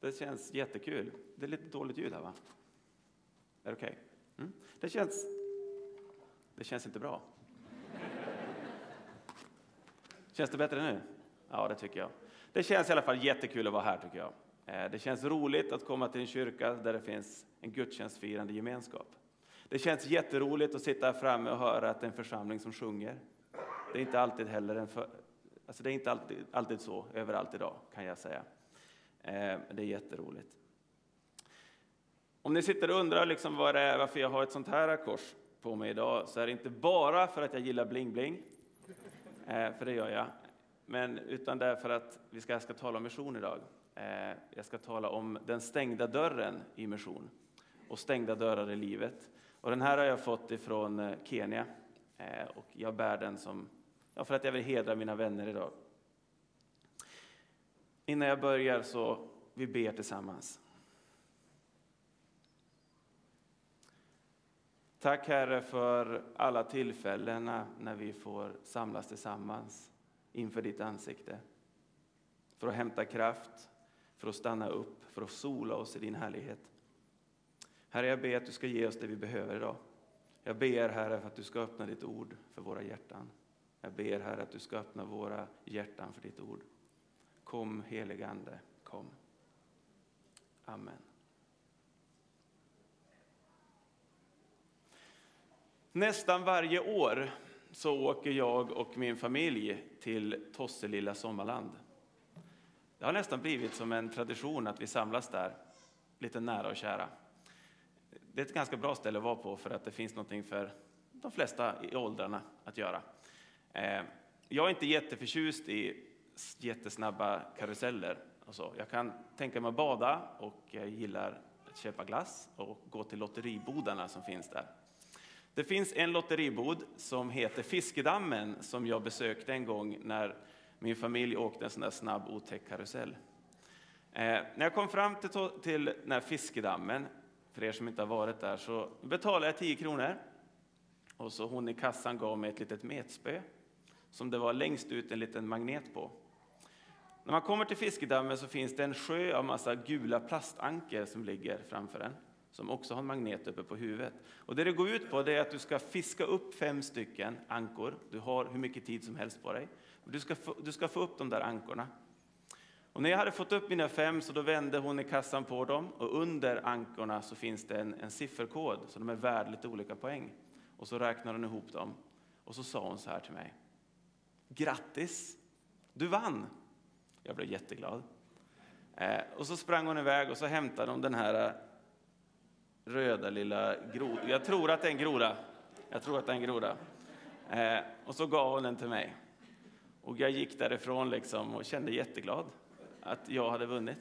Det känns jättekul. Det är lite dåligt ljud här va? Är det okej? Okay? Mm. Det känns... Det känns inte bra. Känns det bättre nu? Ja, det tycker jag. Det känns i alla fall jättekul att vara här tycker jag. Eh, det känns roligt att komma till en kyrka där det finns en gudstjänstfirande gemenskap. Det känns jätteroligt att sitta här framme och höra att det är en församling som sjunger. Det är inte alltid heller en för... alltså det är inte alltid, alltid så överallt idag kan jag säga. Eh, det är jätteroligt. Om ni sitter och undrar liksom vad det är, varför jag har ett sånt här kors på mig idag så är det inte bara för att jag gillar bling-bling, eh, för det gör jag, men utan därför att vi ska, ska tala om mission idag. Eh, jag ska tala om den stängda dörren i mission och stängda dörrar i livet. Och den här har jag fått ifrån Kenya och jag bär den som, ja, för att jag vill hedra mina vänner idag. Innan jag börjar så vi ber tillsammans. Tack Herre för alla tillfällena när vi får samlas tillsammans inför ditt ansikte. För att hämta kraft, för att stanna upp, för att sola oss i din härlighet. Herre, jag ber att du ska ge oss det vi behöver idag. Jag ber Herre för att du ska öppna ditt ord för våra hjärtan. Jag ber Herre att du ska öppna våra hjärtan för ditt ord. Kom helige Ande, kom. Amen. Nästan varje år så åker jag och min familj till Tosselilla sommarland. Det har nästan blivit som en tradition att vi samlas där, lite nära och kära. Det är ett ganska bra ställe att vara på för att det finns någonting för de flesta i åldrarna att göra. Eh, jag är inte jätteförtjust i jättesnabba karuseller. Och så. Jag kan tänka mig att bada och jag gillar att köpa glass och gå till lotteribodarna som finns där. Det finns en lotteribod som heter Fiskedammen som jag besökte en gång när min familj åkte en sån där snabb otäck karusell. Eh, när jag kom fram till, till den här Fiskedammen, för er som inte har varit där, så betalade jag 10 kronor. Och så hon i kassan gav mig ett litet metspö som det var längst ut en liten magnet på. När man kommer till fiskedammen så finns det en sjö av massa gula plastanker som ligger framför en, som också har en magnet uppe på huvudet. Och det det går ut på det är att du ska fiska upp fem stycken ankor. Du har hur mycket tid som helst på dig. Du ska få, du ska få upp de där ankorna. Och när jag hade fått upp mina fem så då vände hon i kassan på dem och under ankorna så finns det en, en sifferkod så de är värda lite olika poäng. Och så räknade hon ihop dem och så sa hon så här till mig. Grattis, du vann! Jag blev jätteglad. Eh, och så sprang hon iväg och så hämtade hon den här eh, röda lilla grodan. Jag tror att det är en groda. Jag tror att det är en groda. Eh, och så gav hon den till mig. Och jag gick därifrån liksom och kände jätteglad att jag hade vunnit.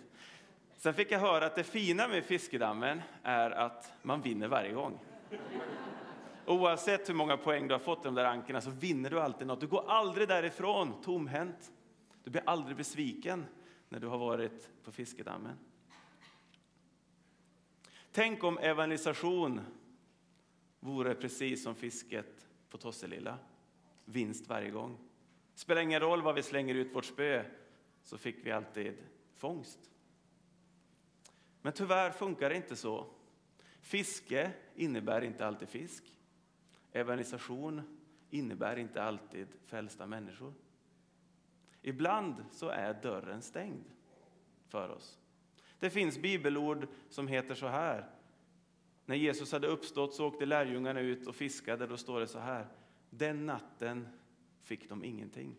Sen fick jag höra att det fina med fiskedammen är att man vinner varje gång. Oavsett hur många poäng du har fått i de där ankorna så vinner du alltid något. Du går aldrig därifrån tomhänt. Du blir aldrig besviken när du har varit på fiskedammen. Tänk om evangelisation vore precis som fisket på Tosselilla. Vinst varje gång. Spelar ingen roll vad vi slänger ut vårt spö, så fick vi alltid fångst. Men tyvärr funkar det inte så. Fiske innebär inte alltid fisk. Evangelisation innebär inte alltid frälsta människor. Ibland så är dörren stängd för oss. Det finns bibelord som heter så här. När Jesus hade uppstått så åkte lärjungarna ut och fiskade. Då står det så här. Den natten fick de ingenting.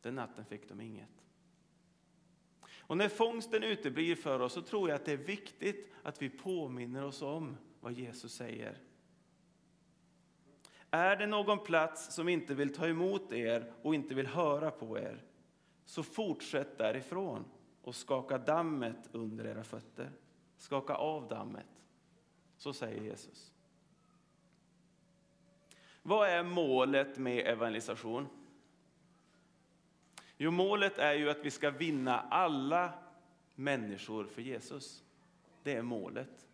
Den natten fick de inget. Och när fångsten uteblir för oss så tror jag att det är viktigt att vi påminner oss om vad Jesus säger är det någon plats som inte vill ta emot er och inte vill höra på er, så fortsätt därifrån och skaka dammet under era fötter. Skaka av dammet. Så säger Jesus. Vad är målet med evangelisation? Jo, målet är ju att vi ska vinna alla människor för Jesus. Det är målet.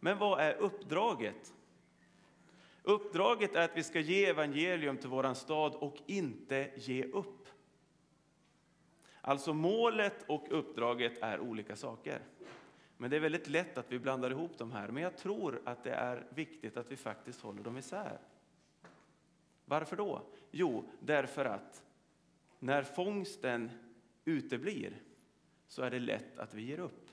Men vad är uppdraget? Uppdraget är att vi ska ge evangelium till våran stad och inte ge upp. Alltså målet och uppdraget är olika saker. Men det är väldigt lätt att vi blandar ihop de här. Men jag tror att det är viktigt att vi faktiskt håller dem isär. Varför då? Jo, därför att när fångsten uteblir så är det lätt att vi ger upp.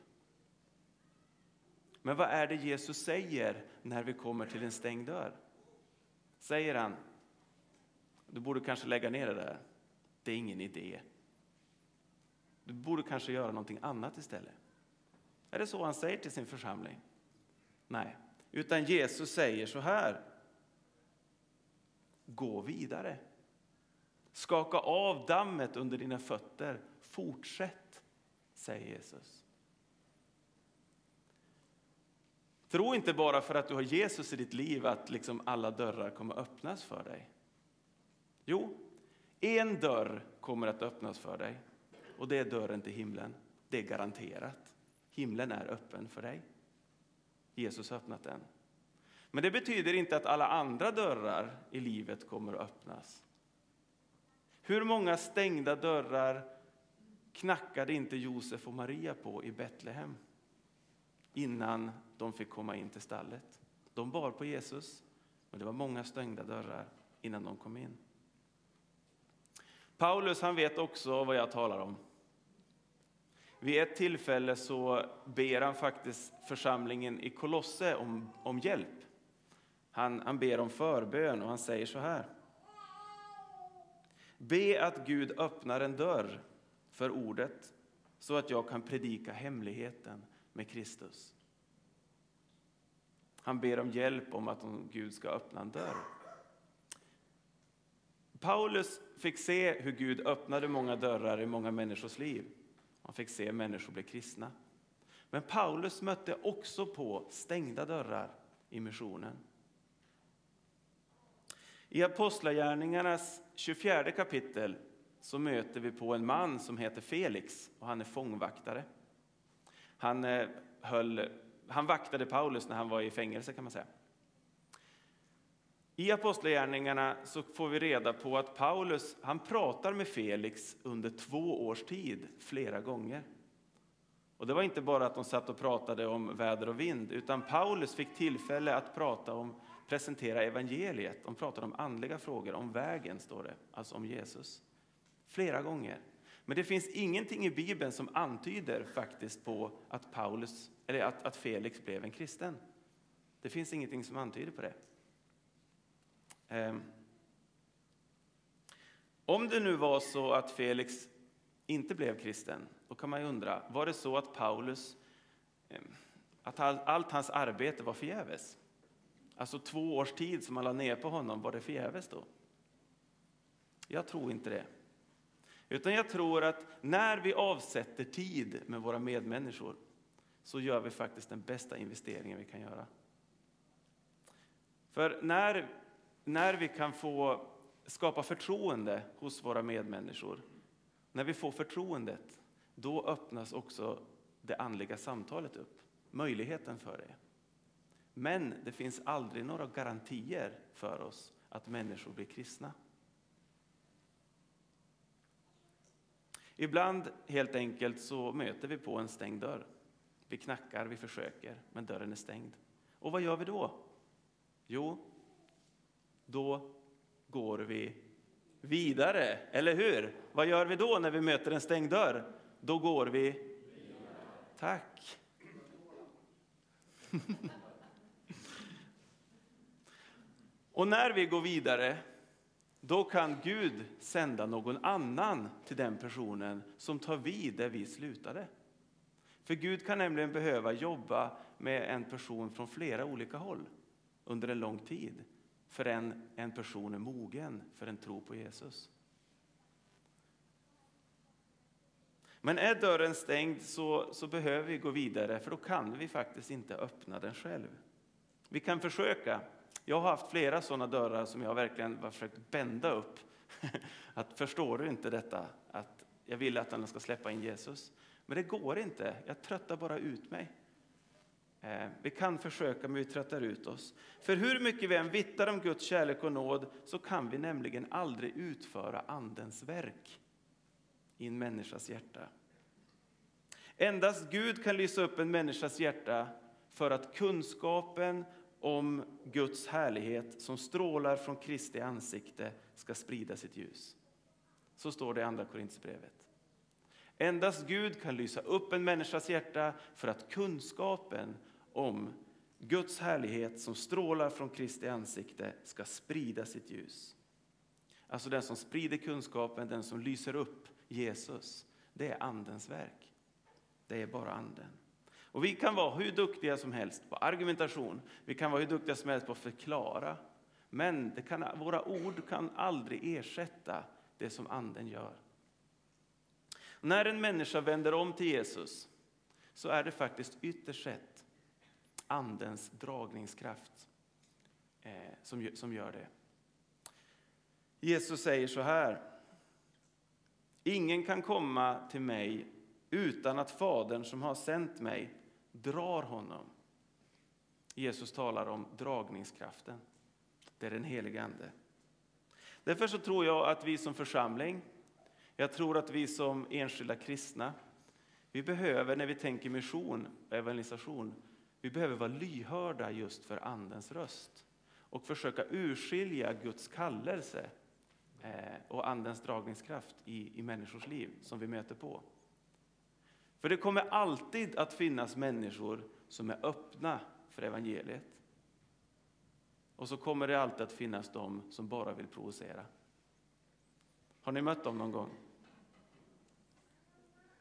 Men vad är det Jesus säger när vi kommer till en stängd dörr? Säger han, du borde kanske lägga ner det där. Det är ingen idé. Du borde kanske göra någonting annat istället. Är det så han säger till sin församling? Nej, utan Jesus säger så här. Gå vidare. Skaka av dammet under dina fötter. Fortsätt, säger Jesus. Tro inte bara för att du har Jesus i ditt liv att liksom alla dörrar kommer öppnas för dig. Jo, en dörr kommer att öppnas för dig och det är dörren till himlen. Det är garanterat. Himlen är öppen för dig. Jesus har öppnat den. Men det betyder inte att alla andra dörrar i livet kommer att öppnas. Hur många stängda dörrar knackade inte Josef och Maria på i Betlehem innan de fick komma in till stallet? De bar på Jesus, men det var många stängda dörrar innan de kom in. Paulus han vet också vad jag talar om. Vid ett tillfälle så ber han faktiskt församlingen i Kolosse om, om hjälp. Han, han ber om förbön och han säger så här. Be att Gud öppnar en dörr för ordet så att jag kan predika hemligheten med Kristus. Han ber om hjälp om att Gud ska öppna en dörr. Paulus fick se hur Gud öppnade många dörrar i många människors liv. Han fick se människor bli kristna. Men Paulus mötte också på stängda dörrar i missionen. I Apostlagärningarnas 24 kapitel så möter vi på en man som heter Felix och han är fångvaktare. Han, eh, höll, han vaktade Paulus när han var i fängelse kan man säga. I Apostlagärningarna så får vi reda på att Paulus han pratar med Felix under två års tid, flera gånger. Och det var inte bara att de satt och pratade om väder och vind, utan Paulus fick tillfälle att prata om, presentera evangeliet. De pratade om andliga frågor, om vägen, står det, alltså om Jesus. Flera gånger. Men det finns ingenting i Bibeln som antyder faktiskt på att, Paulus, eller att, att Felix blev en kristen. Det finns ingenting som antyder på det. Ehm. Om det nu var så att Felix inte blev kristen, då kan man ju undra, var det så att Paulus, ehm, att allt hans arbete var förgäves? Alltså två års tid som man la ner på honom, var det förgäves då? Jag tror inte det. Utan jag tror att när vi avsätter tid med våra medmänniskor så gör vi faktiskt den bästa investeringen vi kan göra. För när när vi kan få skapa förtroende hos våra medmänniskor, när vi får förtroendet, då öppnas också det andliga samtalet upp, möjligheten för det. Men det finns aldrig några garantier för oss att människor blir kristna. Ibland helt enkelt så möter vi på en stängd dörr. Vi knackar, vi försöker, men dörren är stängd. Och vad gör vi då? Jo, då går vi vidare. Eller hur? Vad gör vi då när vi möter en stängd dörr? Då går vi... vidare. Tack! Och när vi går vidare, då kan Gud sända någon annan till den personen som tar vid där vi slutade. För Gud kan nämligen behöva jobba med en person från flera olika håll under en lång tid förrän en person är mogen för en tro på Jesus. Men är dörren stängd så, så behöver vi gå vidare, för då kan vi faktiskt inte öppna den själv. Vi kan försöka. Jag har haft flera sådana dörrar som jag verkligen har försökt bända upp. Att förstår du inte detta? Att jag vill att han ska släppa in Jesus. Men det går inte. Jag tröttar bara ut mig. Eh, vi kan försöka, men vi tröttar ut oss. För hur mycket vi än vittnar om Guds kärlek och nåd så kan vi nämligen aldrig utföra Andens verk. i en människas hjärta. Endast Gud kan lysa upp en människas hjärta för att kunskapen om Guds härlighet som strålar från Kristi ansikte ska sprida sitt ljus. Så står det i Andra Korinthierbrevet. Endast Gud kan lysa upp en människas hjärta för att kunskapen om Guds härlighet som strålar från Kristi ansikte ska sprida sitt ljus. Alltså den som sprider kunskapen, den som lyser upp Jesus, det är Andens verk. Det är bara Anden. Och vi kan vara hur duktiga som helst på argumentation, vi kan vara hur duktiga som helst på att förklara. Men kan, våra ord kan aldrig ersätta det som Anden gör. När en människa vänder om till Jesus så är det faktiskt ytterst sett Andens dragningskraft eh, som, som gör det. Jesus säger så här. Ingen kan komma till mig utan att Fadern som har sänt mig drar honom. Jesus talar om dragningskraften. Det är den helige Ande. Därför så tror jag att vi som församling, jag tror att vi som enskilda kristna, vi behöver när vi tänker mission och evangelisation, vi behöver vara lyhörda just för Andens röst och försöka urskilja Guds kallelse eh, och Andens dragningskraft i, i människors liv som vi möter på. För det kommer alltid att finnas människor som är öppna för evangeliet. Och så kommer det alltid att finnas de som bara vill provocera. Har ni mött dem någon gång?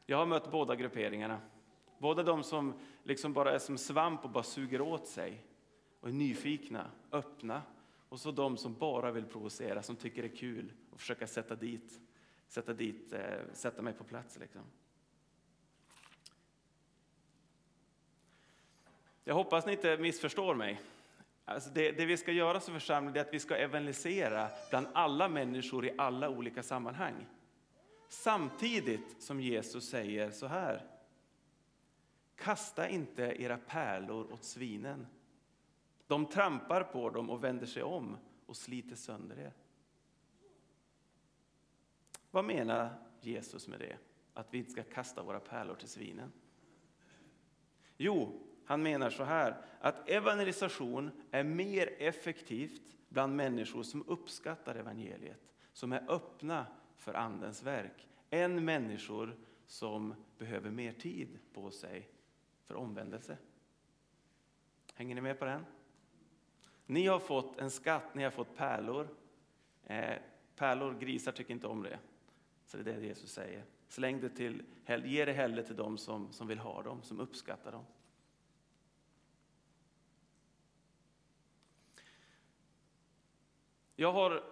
Jag har mött båda grupperingarna. Både de som liksom bara är som svamp och bara suger åt sig och är nyfikna, öppna. Och så de som bara vill provocera, som tycker det är kul och försöka sätta dit, sätta dit, eh, sätta mig på plats. Liksom. Jag hoppas ni inte missförstår mig. Alltså det, det, vi ska göra som församling är att vi ska evangelisera bland alla människor i alla olika sammanhang. Samtidigt som Jesus säger så här. Kasta inte era pärlor åt svinen. De trampar på dem och vänder sig om och sliter sönder er. Vad menar Jesus med det? Att vi inte ska kasta våra pärlor till svinen? Jo, han menar så här att evangelisation är mer effektivt bland människor som uppskattar evangeliet, som är öppna för Andens verk, än människor som behöver mer tid på sig för omvändelse. Hänger ni med på den? Ni har fått en skatt, ni har fått pärlor. Eh, pärlor, grisar tycker inte om det. Så det är det Jesus säger. Släng det till, ge det hellre till dem som, som vill ha dem, som uppskattar dem. Jag har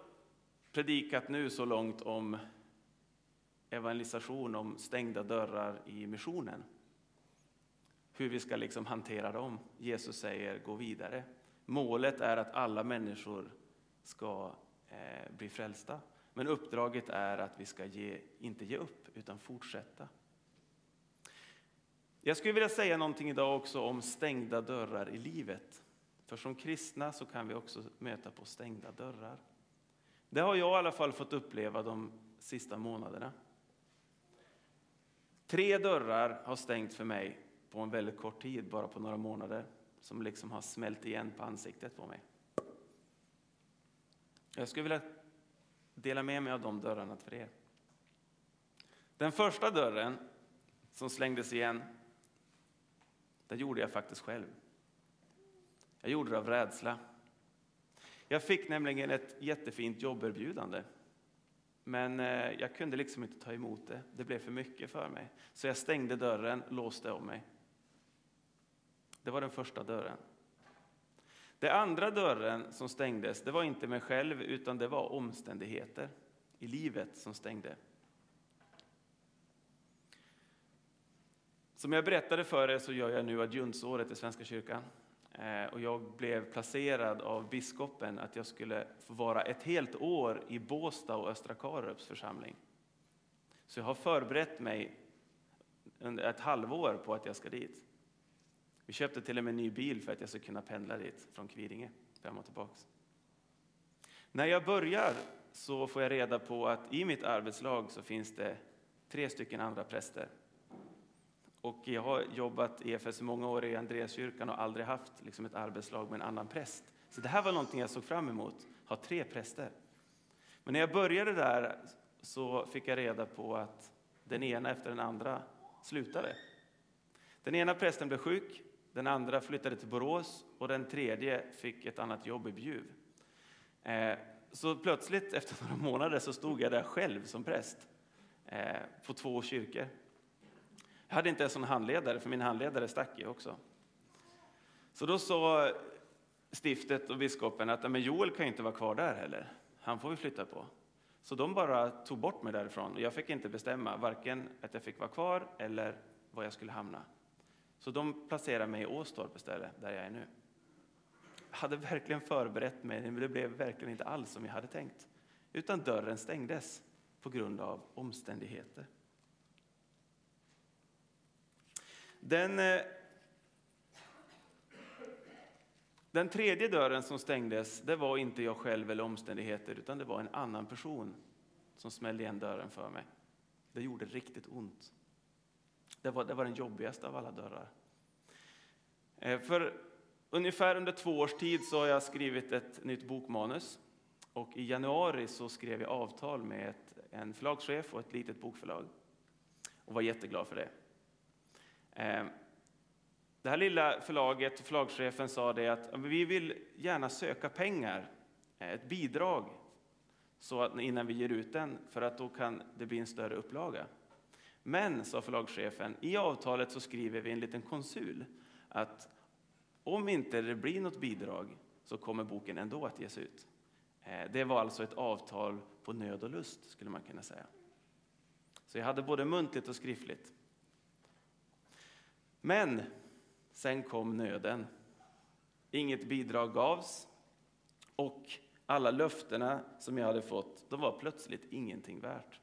predikat nu så långt om evangelisation, om stängda dörrar i missionen. Hur vi ska liksom hantera dem. Jesus säger gå vidare. Målet är att alla människor ska eh, bli frälsta. Men uppdraget är att vi ska ge, inte ge upp, utan fortsätta. Jag skulle vilja säga någonting idag också om stängda dörrar i livet. För som kristna så kan vi också möta på stängda dörrar. Det har jag i alla fall fått uppleva de sista månaderna. Tre dörrar har stängt för mig på en väldigt kort tid, bara på några månader, som liksom har smält igen på ansiktet på mig. Jag skulle vilja dela med mig av de dörrarna för er. Den första dörren som slängdes igen, den gjorde jag faktiskt själv. Jag gjorde det av rädsla. Jag fick nämligen ett jättefint jobberbjudande. Men eh, jag kunde liksom inte ta emot det. Det blev för mycket för mig. Så jag stängde dörren, låste om mig. Det var den första dörren. Den andra dörren som stängdes, det var inte mig själv, utan det var omständigheter i livet som stängde. Som jag berättade för er så gör jag nu adjuntsåret i Svenska kyrkan. Eh, och jag blev placerad av biskopen att jag skulle få vara ett helt år i Båstad och Östra Karups församling. Så jag har förberett mig under ett halvår på att jag ska dit. Vi köpte till och med en ny bil för att jag ska kunna pendla dit från Kvidinge, fram och tillbaks. När jag börjar så får jag reda på att i mitt arbetslag så finns det tre stycken andra präster. Och jag har jobbat i EFS i många år i Andreaskyrkan och aldrig haft liksom ett arbetslag med en annan präst. Så det här var någonting jag såg fram emot, ha tre präster. Men när jag började där så fick jag reda på att den ena efter den andra slutade. Den ena prästen blev sjuk, den andra flyttade till Borås och den tredje fick ett annat jobb i Bjuv. Eh, så plötsligt efter några månader så stod jag där själv som präst eh, på två kyrkor. Jag hade inte ens en handledare, för min handledare stack ju också. Så då sa stiftet och biskopen att men Joel kan inte vara kvar där heller. Han får vi flytta på. Så de bara tog bort mig därifrån och jag fick inte bestämma varken att jag fick vara kvar eller var jag skulle hamna. Så de placerade mig i Åstorp istället, där jag är nu. Jag hade verkligen förberett mig, men det blev verkligen inte alls som jag hade tänkt. Utan dörren stängdes på grund av omständigheter. Den, eh, den tredje dörren som stängdes, det var inte jag själv eller omständigheter, utan det var en annan person som smällde igen dörren för mig. Det gjorde riktigt ont. Det var, det var den jobbigaste av alla dörrar. Eh, för ungefär under två års tid så har jag skrivit ett nytt bokmanus. Och i januari så skrev jag avtal med ett, en förlagschef och ett litet bokförlag. Och var jätteglad för det. Ehm, det här lilla förlaget, förlagschefen sa det att vi vill gärna söka pengar, eh, ett bidrag, så att, innan vi ger ut den, för att då kan det bli en större upplaga. Men, sa förlagschefen, i avtalet så skriver vi en liten konsul att om inte det blir något bidrag så kommer boken ändå att ges ut. Eh, det var alltså ett avtal på nöd och lust, skulle man kunna säga. Så jag hade både muntligt och skriftligt. Men sen kom nöden. Inget bidrag gavs och alla löftena som jag hade fått, de var plötsligt ingenting värt.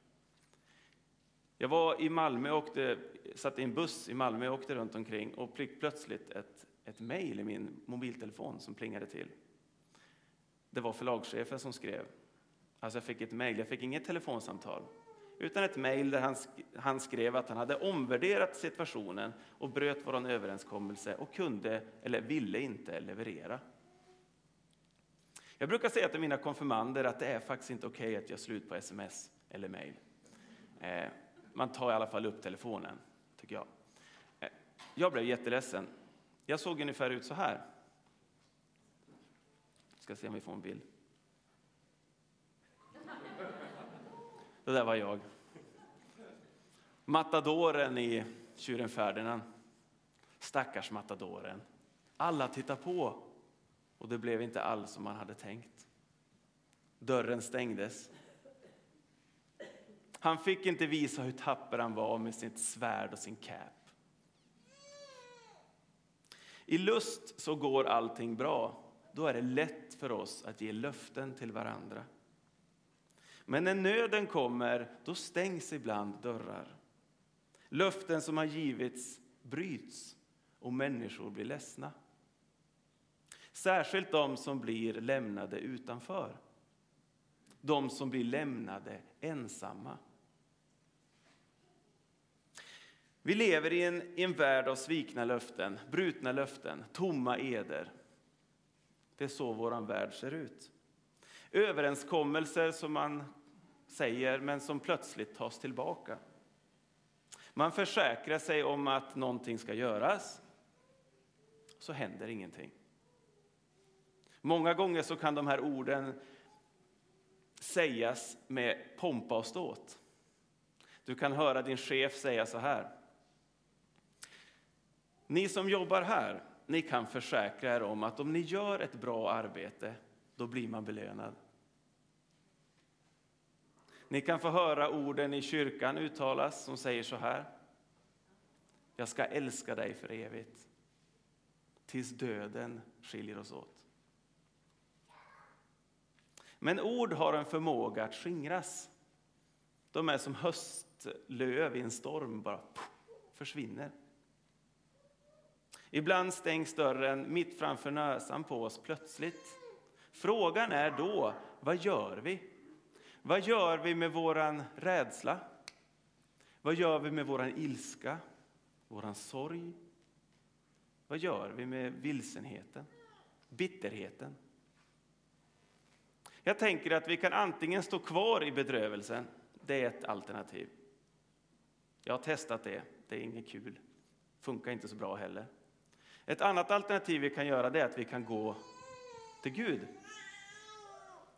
Jag var i Malmö och åkte, satt i en buss i Malmö och åkte runt omkring och fick plötsligt ett, ett mejl i min mobiltelefon som plingade till. Det var förlagschefen som skrev. Alltså jag fick ett mejl, jag fick inget telefonsamtal utan ett mejl där han, han skrev att han hade omvärderat situationen och bröt vår överenskommelse och kunde eller ville inte leverera. Jag brukar säga till mina konfirmander att det är faktiskt inte okej okay att göra slut på sms eller mejl. Eh, man tar i alla fall upp telefonen, tycker jag. Eh, jag blev jätteledsen. Jag såg ungefär ut så här. Ska se om vi får en bild. Det där var jag. Matadoren i Tjuren Ferdinand. Stackars matadoren. Alla tittar på och det blev inte alls som man hade tänkt. Dörren stängdes. Han fick inte visa hur tapper han var med sitt svärd och sin cap. I lust så går allting bra. Då är det lätt för oss att ge löften till varandra. Men när nöden kommer, då stängs ibland dörrar. Löften som har givits bryts och människor blir ledsna. Särskilt de som blir lämnade utanför. De som blir lämnade ensamma. Vi lever i en, i en värld av svikna löften, brutna löften, tomma eder. Det är så vår värld ser ut. Överenskommelser som man säger men som plötsligt tas tillbaka. Man försäkrar sig om att någonting ska göras, så händer ingenting. Många gånger så kan de här orden sägas med pompa och ståt. Du kan höra din chef säga så här. Ni som jobbar här, ni kan försäkra er om att om ni gör ett bra arbete, då blir man belönad. Ni kan få höra orden i kyrkan uttalas som säger så här. Jag ska älska dig för evigt, tills döden skiljer oss åt. Men ord har en förmåga att skingras. De är som höstlöv i en storm, bara försvinner. Ibland stängs dörren mitt framför näsan på oss plötsligt. Frågan är då, vad gör vi? Vad gör vi med våran rädsla? Vad gör vi med vår ilska, vår sorg? Vad gör vi med vilsenheten, bitterheten? Jag tänker att vi kan antingen stå kvar i bedrövelsen, det är ett alternativ. Jag har testat det, det är inget kul, funkar inte så bra heller. Ett annat alternativ vi kan göra är att vi kan gå till Gud.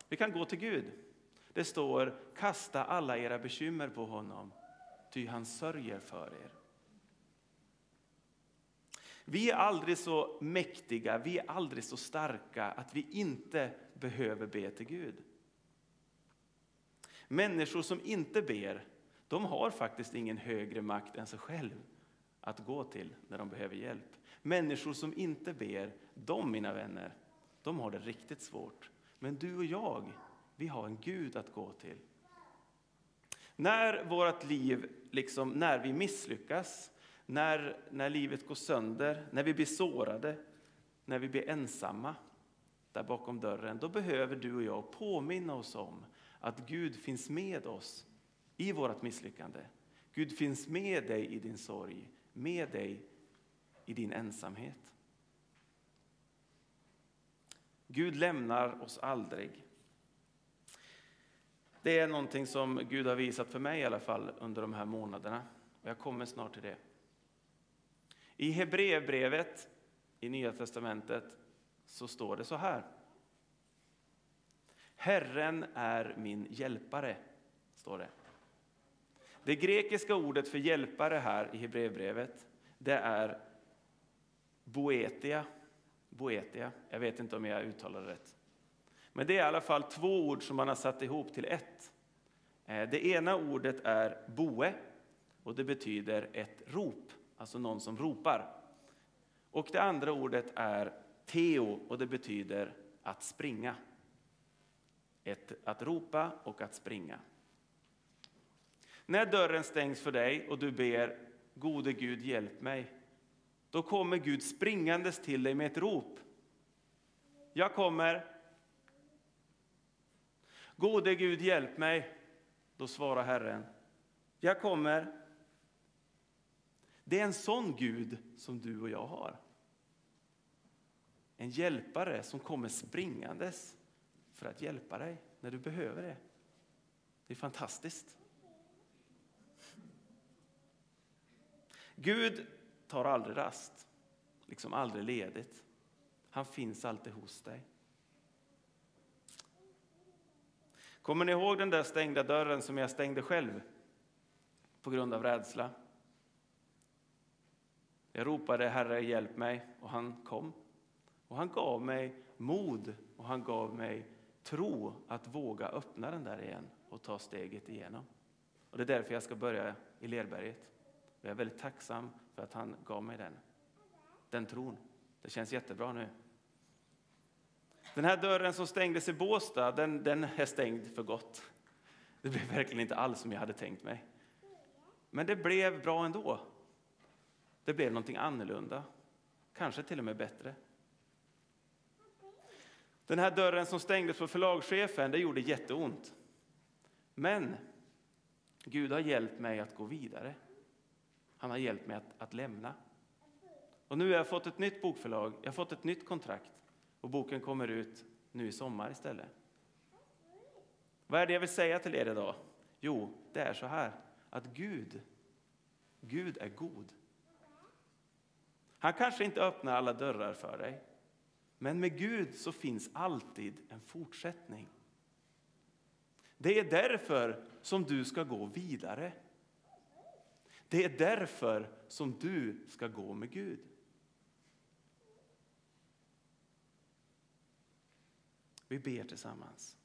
Vi kan gå till Gud. Det står kasta alla era bekymmer på honom, ty han sörjer för er. Vi är aldrig så mäktiga, vi är aldrig så starka att vi inte behöver be till Gud. Människor som inte ber, de har faktiskt ingen högre makt än sig själv att gå till när de behöver hjälp. Människor som inte ber, de mina vänner, de har det riktigt svårt. Men du och jag, vi har en Gud att gå till. När vårt liv, liksom, när vi misslyckas, när, när livet går sönder, när vi blir sårade, när vi blir ensamma där bakom dörren, då behöver du och jag påminna oss om att Gud finns med oss i vårt misslyckande. Gud finns med dig i din sorg, med dig i din ensamhet. Gud lämnar oss aldrig. Det är någonting som Gud har visat för mig i alla fall under de här månaderna. Jag kommer snart till det. I Hebreerbrevet i Nya testamentet så står det så här. Herren är min hjälpare, står det. Det grekiska ordet för hjälpare här i Hebreerbrevet, det är boetia. boetia. Jag vet inte om jag uttalar det rätt. Men det är i alla fall två ord som man har satt ihop till ett. Eh, det ena ordet är boe och det betyder ett rop, alltså någon som ropar. Och det andra ordet är teo och det betyder att springa. Ett, att ropa och att springa. När dörren stängs för dig och du ber Gode Gud hjälp mig, då kommer Gud springandes till dig med ett rop. Jag kommer. Gode Gud hjälp mig. Då svarar Herren. Jag kommer. Det är en sån Gud som du och jag har. En hjälpare som kommer springandes för att hjälpa dig när du behöver det. Det är fantastiskt. Gud tar aldrig rast, liksom aldrig ledigt. Han finns alltid hos dig. Kommer ni ihåg den där stängda dörren som jag stängde själv på grund av rädsla? Jag ropade Herre hjälp mig och han kom. Och han gav mig mod och han gav mig tro att våga öppna den där igen och ta steget igenom. Och det är därför jag ska börja i Lerberget. Jag är väldigt tacksam för att han gav mig den, den tron. Det känns jättebra nu. Den här dörren som stängdes i Båstad, den, den är stängd för gott. Det blev verkligen inte alls som jag hade tänkt mig. Men det blev bra ändå. Det blev någonting annorlunda, kanske till och med bättre. Den här dörren som stängdes för förlagschefen, det gjorde jätteont. Men Gud har hjälpt mig att gå vidare. Han har hjälpt mig att, att lämna. Och nu har jag fått ett nytt bokförlag, jag har fått ett nytt kontrakt och boken kommer ut nu i sommar istället. Vad är det jag vill säga till er idag? Jo, det är så här att Gud, Gud är god. Han kanske inte öppnar alla dörrar för dig, men med Gud så finns alltid en fortsättning. Det är därför som du ska gå vidare. Det är därför som du ska gå med Gud. Vi ber tillsammans.